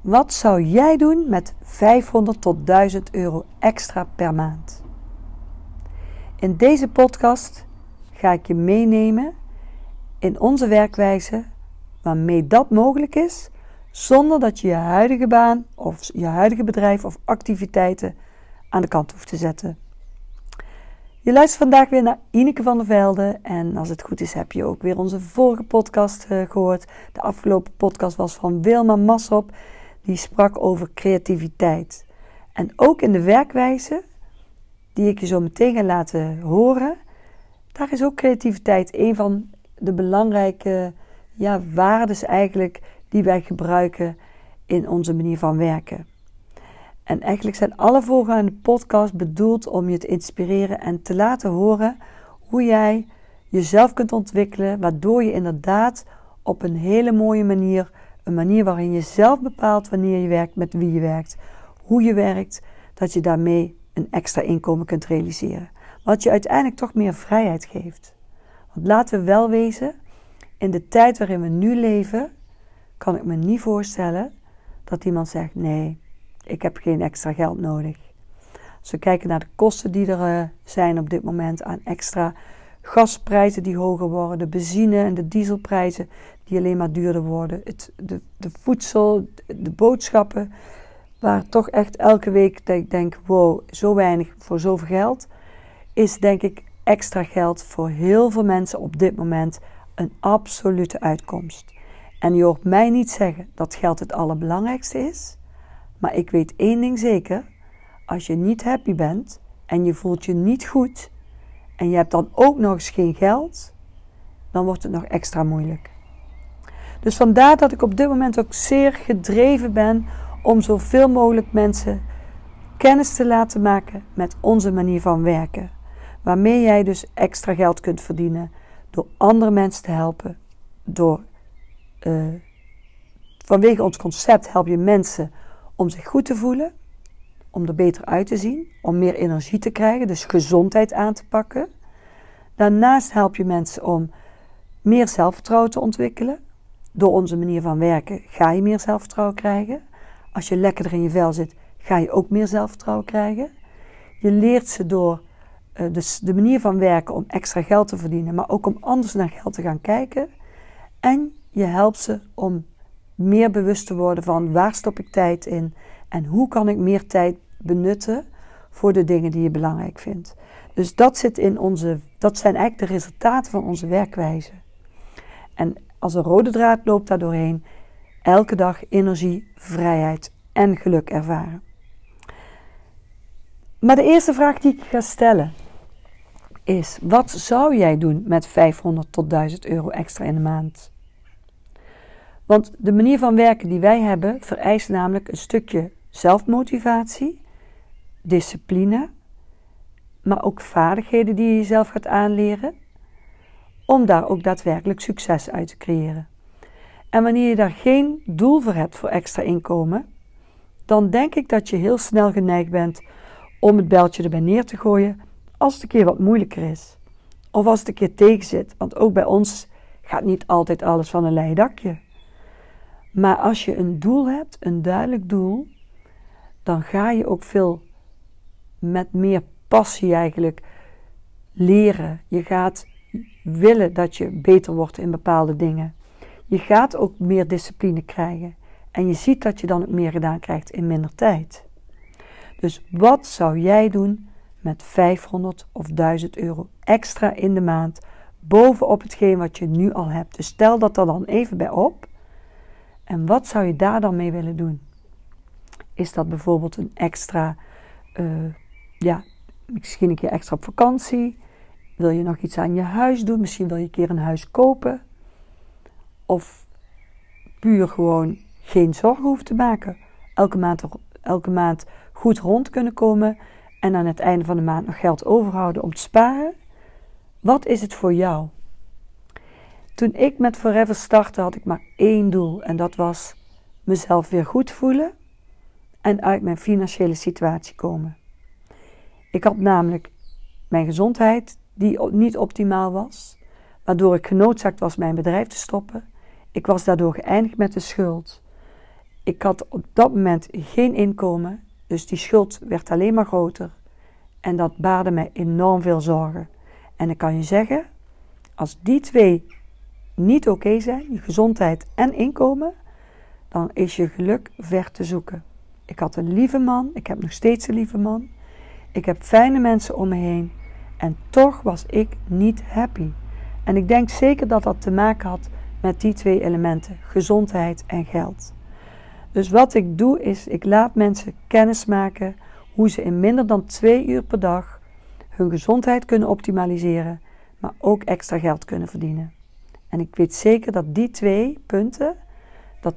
Wat zou jij doen met 500 tot 1000 euro extra per maand? In deze podcast ga ik je meenemen in onze werkwijze waarmee dat mogelijk is, zonder dat je je huidige baan of je huidige bedrijf of activiteiten aan de kant hoeft te zetten. Je luistert vandaag weer naar Ineke van der Velde. En als het goed is, heb je ook weer onze vorige podcast uh, gehoord. De afgelopen podcast was van Wilma Massop. Die sprak over creativiteit. En ook in de werkwijze, die ik je zo meteen ga laten horen, daar is ook creativiteit een van de belangrijke ja, waardes eigenlijk die wij gebruiken in onze manier van werken. En eigenlijk zijn alle volgende podcasts bedoeld om je te inspireren en te laten horen hoe jij jezelf kunt ontwikkelen, waardoor je inderdaad op een hele mooie manier, een manier waarin je zelf bepaalt wanneer je werkt, met wie je werkt, hoe je werkt, dat je daarmee een extra inkomen kunt realiseren. Wat je uiteindelijk toch meer vrijheid geeft. Want laten we wel wezen, in de tijd waarin we nu leven, kan ik me niet voorstellen dat iemand zegt: nee, ik heb geen extra geld nodig. Als we kijken naar de kosten die er uh, zijn op dit moment aan extra gasprijzen die hoger worden, de benzine en de dieselprijzen die alleen maar duurder worden, het, de, de voedsel, de boodschappen, waar toch echt elke week dat ik denk, wow, zo weinig voor zoveel geld, is denk ik extra geld voor heel veel mensen op dit moment een absolute uitkomst. En je hoort mij niet zeggen dat geld het allerbelangrijkste is. Maar ik weet één ding zeker: als je niet happy bent en je voelt je niet goed en je hebt dan ook nog eens geen geld, dan wordt het nog extra moeilijk. Dus vandaar dat ik op dit moment ook zeer gedreven ben om zoveel mogelijk mensen kennis te laten maken met onze manier van werken. Waarmee jij dus extra geld kunt verdienen door andere mensen te helpen. Door, uh, vanwege ons concept help je mensen om zich goed te voelen, om er beter uit te zien, om meer energie te krijgen, dus gezondheid aan te pakken. Daarnaast help je mensen om meer zelfvertrouwen te ontwikkelen. Door onze manier van werken ga je meer zelfvertrouwen krijgen. Als je lekkerder in je vel zit, ga je ook meer zelfvertrouwen krijgen. Je leert ze door uh, dus de manier van werken om extra geld te verdienen, maar ook om anders naar geld te gaan kijken. En je helpt ze om meer bewust te worden van waar stop ik tijd in en hoe kan ik meer tijd benutten voor de dingen die je belangrijk vindt. Dus dat, zit in onze, dat zijn eigenlijk de resultaten van onze werkwijze. En als een rode draad loopt daar doorheen elke dag energie, vrijheid en geluk ervaren. Maar de eerste vraag die ik ga stellen is: wat zou jij doen met 500 tot 1000 euro extra in de maand? Want de manier van werken die wij hebben vereist namelijk een stukje zelfmotivatie, discipline, maar ook vaardigheden die je jezelf gaat aanleren, om daar ook daadwerkelijk succes uit te creëren. En wanneer je daar geen doel voor hebt voor extra inkomen, dan denk ik dat je heel snel geneigd bent om het beltje erbij neer te gooien als het een keer wat moeilijker is. Of als het een keer tegen zit, want ook bij ons gaat niet altijd alles van een leien dakje. Maar als je een doel hebt, een duidelijk doel, dan ga je ook veel met meer passie eigenlijk leren. Je gaat willen dat je beter wordt in bepaalde dingen. Je gaat ook meer discipline krijgen. En je ziet dat je dan ook meer gedaan krijgt in minder tijd. Dus wat zou jij doen met 500 of 1000 euro extra in de maand bovenop hetgeen wat je nu al hebt? Dus stel dat er dan even bij op. En wat zou je daar dan mee willen doen? Is dat bijvoorbeeld een extra, uh, ja, misschien een keer extra op vakantie? Wil je nog iets aan je huis doen? Misschien wil je een keer een huis kopen. of puur gewoon geen zorgen hoeft te maken. Elke maand, elke maand goed rond kunnen komen en aan het einde van de maand nog geld overhouden om te sparen. Wat is het voor jou? Toen ik met Forever startte, had ik maar één doel en dat was mezelf weer goed voelen en uit mijn financiële situatie komen. Ik had namelijk mijn gezondheid die niet optimaal was, waardoor ik genoodzaakt was mijn bedrijf te stoppen. Ik was daardoor geëindigd met de schuld. Ik had op dat moment geen inkomen, dus die schuld werd alleen maar groter. En dat baarde mij enorm veel zorgen. En ik kan je zeggen, als die twee niet oké zijn, je gezondheid en inkomen, dan is je geluk ver te zoeken. Ik had een lieve man, ik heb nog steeds een lieve man. Ik heb fijne mensen om me heen. En toch was ik niet happy. En ik denk zeker dat dat te maken had met die twee elementen: gezondheid en geld. Dus wat ik doe is, ik laat mensen kennis maken hoe ze in minder dan twee uur per dag hun gezondheid kunnen optimaliseren, maar ook extra geld kunnen verdienen. En ik weet zeker dat die twee punten, dat 80%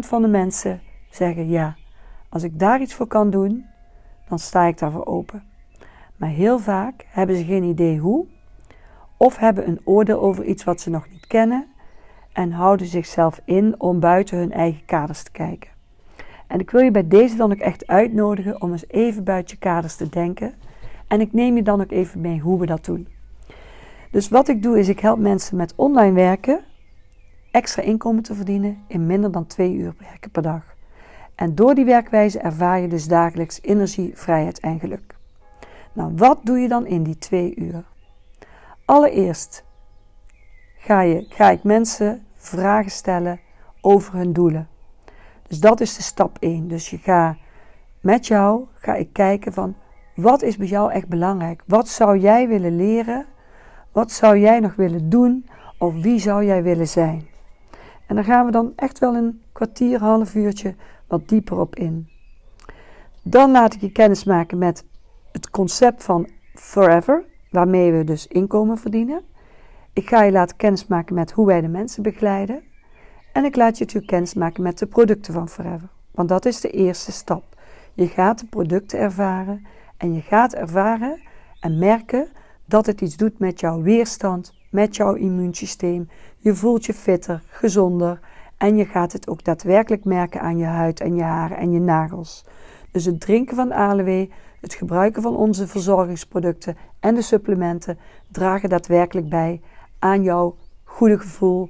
van de mensen zeggen ja, als ik daar iets voor kan doen, dan sta ik daarvoor open. Maar heel vaak hebben ze geen idee hoe, of hebben een oordeel over iets wat ze nog niet kennen en houden zichzelf in om buiten hun eigen kaders te kijken. En ik wil je bij deze dan ook echt uitnodigen om eens even buiten je kaders te denken. En ik neem je dan ook even mee hoe we dat doen. Dus wat ik doe is, ik help mensen met online werken extra inkomen te verdienen in minder dan twee uur werken per dag. En door die werkwijze ervaar je dus dagelijks energie, vrijheid en geluk. Nou, wat doe je dan in die twee uur? Allereerst ga, je, ga ik mensen vragen stellen over hun doelen. Dus dat is de stap 1. Dus je gaat met jou ga ik kijken van wat is bij jou echt belangrijk? Wat zou jij willen leren? Wat zou jij nog willen doen? Of wie zou jij willen zijn? En daar gaan we dan echt wel een kwartier, half uurtje wat dieper op in. Dan laat ik je kennis maken met het concept van Forever, waarmee we dus inkomen verdienen. Ik ga je laten kennismaken met hoe wij de mensen begeleiden. En ik laat je natuurlijk kennismaken met de producten van Forever. Want dat is de eerste stap. Je gaat de producten ervaren en je gaat ervaren en merken dat het iets doet met jouw weerstand, met jouw immuunsysteem. Je voelt je fitter, gezonder en je gaat het ook daadwerkelijk merken aan je huid en je haren en je nagels. Dus het drinken van aloe, het gebruiken van onze verzorgingsproducten en de supplementen dragen daadwerkelijk bij aan jouw goede gevoel.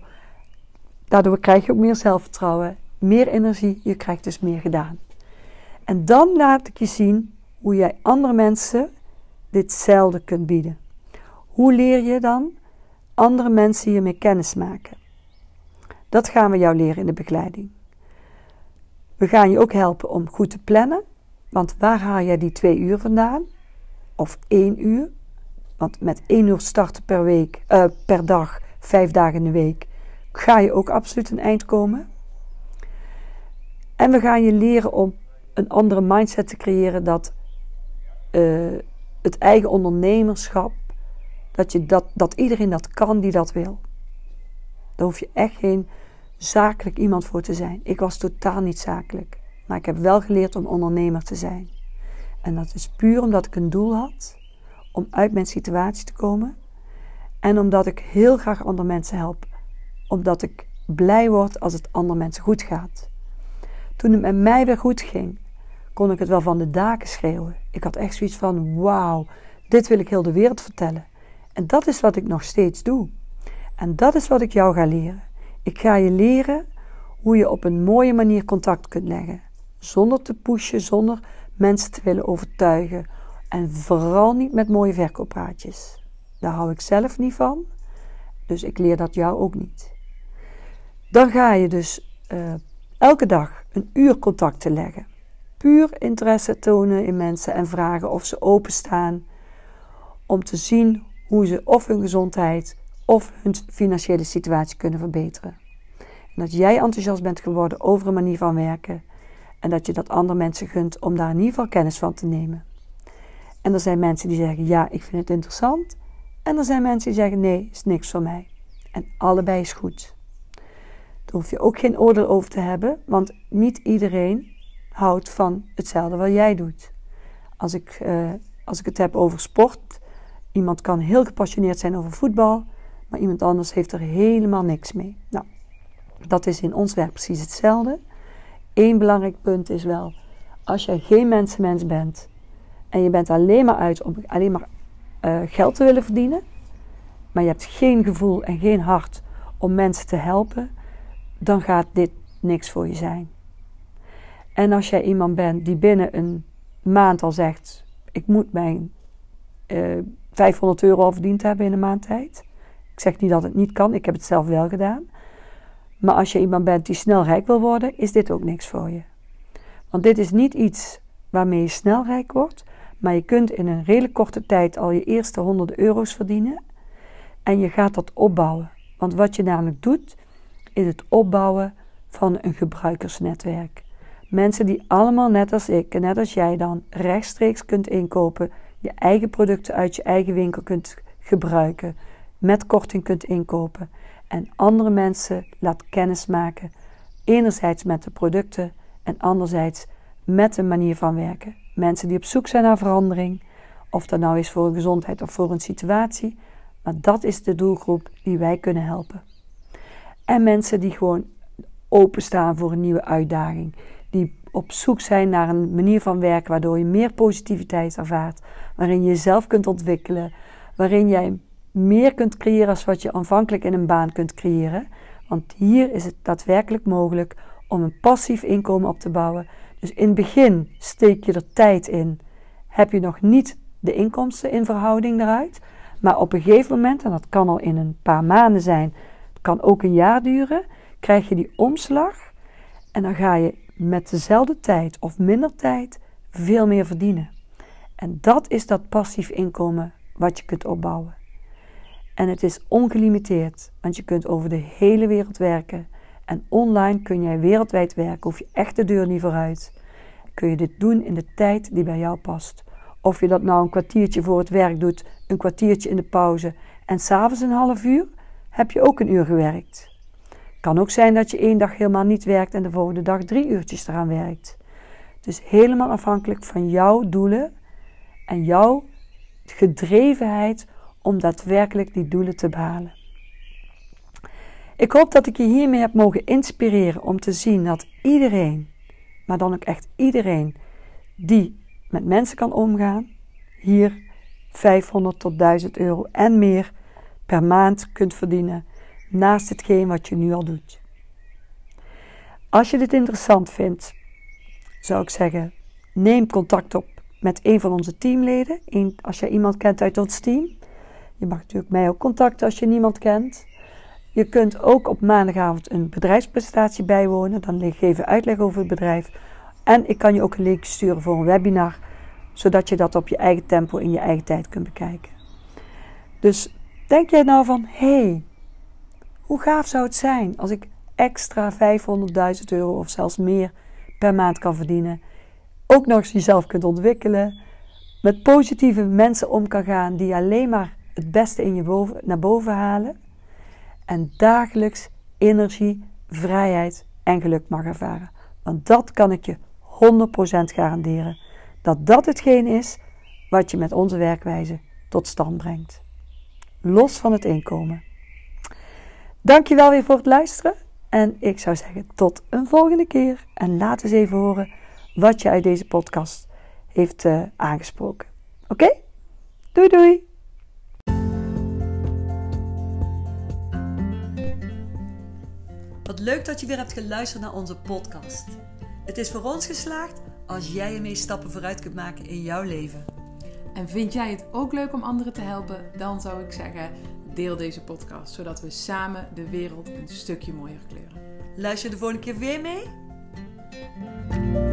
Daardoor krijg je ook meer zelfvertrouwen, meer energie, je krijgt dus meer gedaan. En dan laat ik je zien hoe jij andere mensen ditzelfde kunt bieden. Hoe leer je dan andere mensen hiermee kennis maken? Dat gaan we jou leren in de begeleiding. We gaan je ook helpen om goed te plannen. Want waar haal jij die twee uur vandaan? Of één uur? Want met één uur starten per, week, uh, per dag, vijf dagen in de week, ga je ook absoluut een eind komen. En we gaan je leren om een andere mindset te creëren dat uh, het eigen ondernemerschap, dat, je dat, dat iedereen dat kan die dat wil. Daar hoef je echt geen zakelijk iemand voor te zijn. Ik was totaal niet zakelijk. Maar ik heb wel geleerd om ondernemer te zijn. En dat is puur omdat ik een doel had om uit mijn situatie te komen. En omdat ik heel graag andere mensen help. Omdat ik blij word als het andere mensen goed gaat. Toen het met mij weer goed ging, kon ik het wel van de daken schreeuwen. Ik had echt zoiets van: wauw, dit wil ik heel de wereld vertellen. En dat is wat ik nog steeds doe. En dat is wat ik jou ga leren. Ik ga je leren hoe je op een mooie manier contact kunt leggen. Zonder te pushen, zonder mensen te willen overtuigen. En vooral niet met mooie verkooppraatjes. Daar hou ik zelf niet van. Dus ik leer dat jou ook niet. Dan ga je dus uh, elke dag een uur contact te leggen. Puur interesse tonen in mensen en vragen of ze openstaan om te zien hoe ze of hun gezondheid of hun financiële situatie kunnen verbeteren. En dat jij enthousiast bent geworden over een manier van werken en dat je dat andere mensen gunt om daar in ieder geval kennis van te nemen. En er zijn mensen die zeggen ja, ik vind het interessant. En er zijn mensen die zeggen nee, is niks voor mij. En allebei is goed. Daar hoef je ook geen oordeel over te hebben, want niet iedereen houdt van hetzelfde wat jij doet. Als ik, uh, als ik het heb over sport, iemand kan heel gepassioneerd zijn over voetbal, maar iemand anders heeft er helemaal niks mee. Nou, dat is in ons werk precies hetzelfde. Eén belangrijk punt is wel, als jij geen mensenmens bent en je bent alleen maar uit om alleen maar uh, geld te willen verdienen, maar je hebt geen gevoel en geen hart om mensen te helpen, dan gaat dit niks voor je zijn. En als jij iemand bent die binnen een maand al zegt: Ik moet mijn uh, eh, 500 euro al verdiend hebben in een maand tijd. Ik zeg niet dat het niet kan, ik heb het zelf wel gedaan. Maar als je iemand bent die snel rijk wil worden, is dit ook niks voor je. Want dit is niet iets waarmee je snel rijk wordt, maar je kunt in een redelijk korte tijd al je eerste honderden euro's verdienen. En je gaat dat opbouwen. Want wat je namelijk doet, is het opbouwen van een gebruikersnetwerk. Mensen die allemaal net als ik en net als jij dan rechtstreeks kunt inkopen, je eigen producten uit je eigen winkel kunt gebruiken, met korting kunt inkopen en andere mensen laat kennismaken, enerzijds met de producten en anderzijds met een manier van werken. Mensen die op zoek zijn naar verandering, of dat nou is voor een gezondheid of voor een situatie, maar dat is de doelgroep die wij kunnen helpen. En mensen die gewoon openstaan voor een nieuwe uitdaging, op zoek zijn naar een manier van werken waardoor je meer positiviteit ervaart, waarin je jezelf kunt ontwikkelen, waarin jij meer kunt creëren als wat je aanvankelijk in een baan kunt creëren. Want hier is het daadwerkelijk mogelijk om een passief inkomen op te bouwen. Dus in het begin steek je er tijd in, heb je nog niet de inkomsten in verhouding eruit. Maar op een gegeven moment, en dat kan al in een paar maanden zijn, het kan ook een jaar duren, krijg je die omslag. En dan ga je met dezelfde tijd of minder tijd veel meer verdienen. En dat is dat passief inkomen wat je kunt opbouwen. En het is ongelimiteerd, want je kunt over de hele wereld werken. En online kun jij wereldwijd werken, hoef je echt de deur niet vooruit. Kun je dit doen in de tijd die bij jou past. Of je dat nou een kwartiertje voor het werk doet, een kwartiertje in de pauze en s'avonds een half uur, heb je ook een uur gewerkt. Kan ook zijn dat je één dag helemaal niet werkt en de volgende dag drie uurtjes eraan werkt. Dus helemaal afhankelijk van jouw doelen en jouw gedrevenheid om daadwerkelijk die doelen te behalen. Ik hoop dat ik je hiermee heb mogen inspireren om te zien dat iedereen, maar dan ook echt iedereen die met mensen kan omgaan, hier 500 tot 1000 euro en meer per maand kunt verdienen naast hetgeen wat je nu al doet. Als je dit interessant vindt, zou ik zeggen: neem contact op met een van onze teamleden. Als je iemand kent uit ons team. Je mag natuurlijk mij ook contacten als je niemand kent. Je kunt ook op maandagavond een bedrijfspresentatie bijwonen. Dan geef ik uitleg over het bedrijf. En ik kan je ook een link sturen voor een webinar, zodat je dat op je eigen tempo in je eigen tijd kunt bekijken. Dus denk jij nou van: hé, hey, hoe gaaf zou het zijn als ik extra 500.000 euro of zelfs meer per maand kan verdienen? Ook nog eens jezelf kunt ontwikkelen, met positieve mensen om kan gaan die alleen maar het beste in je boven, naar boven halen en dagelijks energie, vrijheid en geluk mag ervaren. Want dat kan ik je 100% garanderen. Dat dat hetgeen is wat je met onze werkwijze tot stand brengt. Los van het inkomen. Dankjewel weer voor het luisteren. En ik zou zeggen tot een volgende keer. En laat eens even horen wat je uit deze podcast heeft uh, aangesproken. Oké? Doei doei! Wat leuk dat je weer hebt geluisterd naar onze podcast. Het is voor ons geslaagd als jij ermee stappen vooruit kunt maken in jouw leven. En vind jij het ook leuk om anderen te helpen? Dan zou ik zeggen deel deze podcast, zodat we samen de wereld een stukje mooier kleuren. Luister de volgende keer weer mee?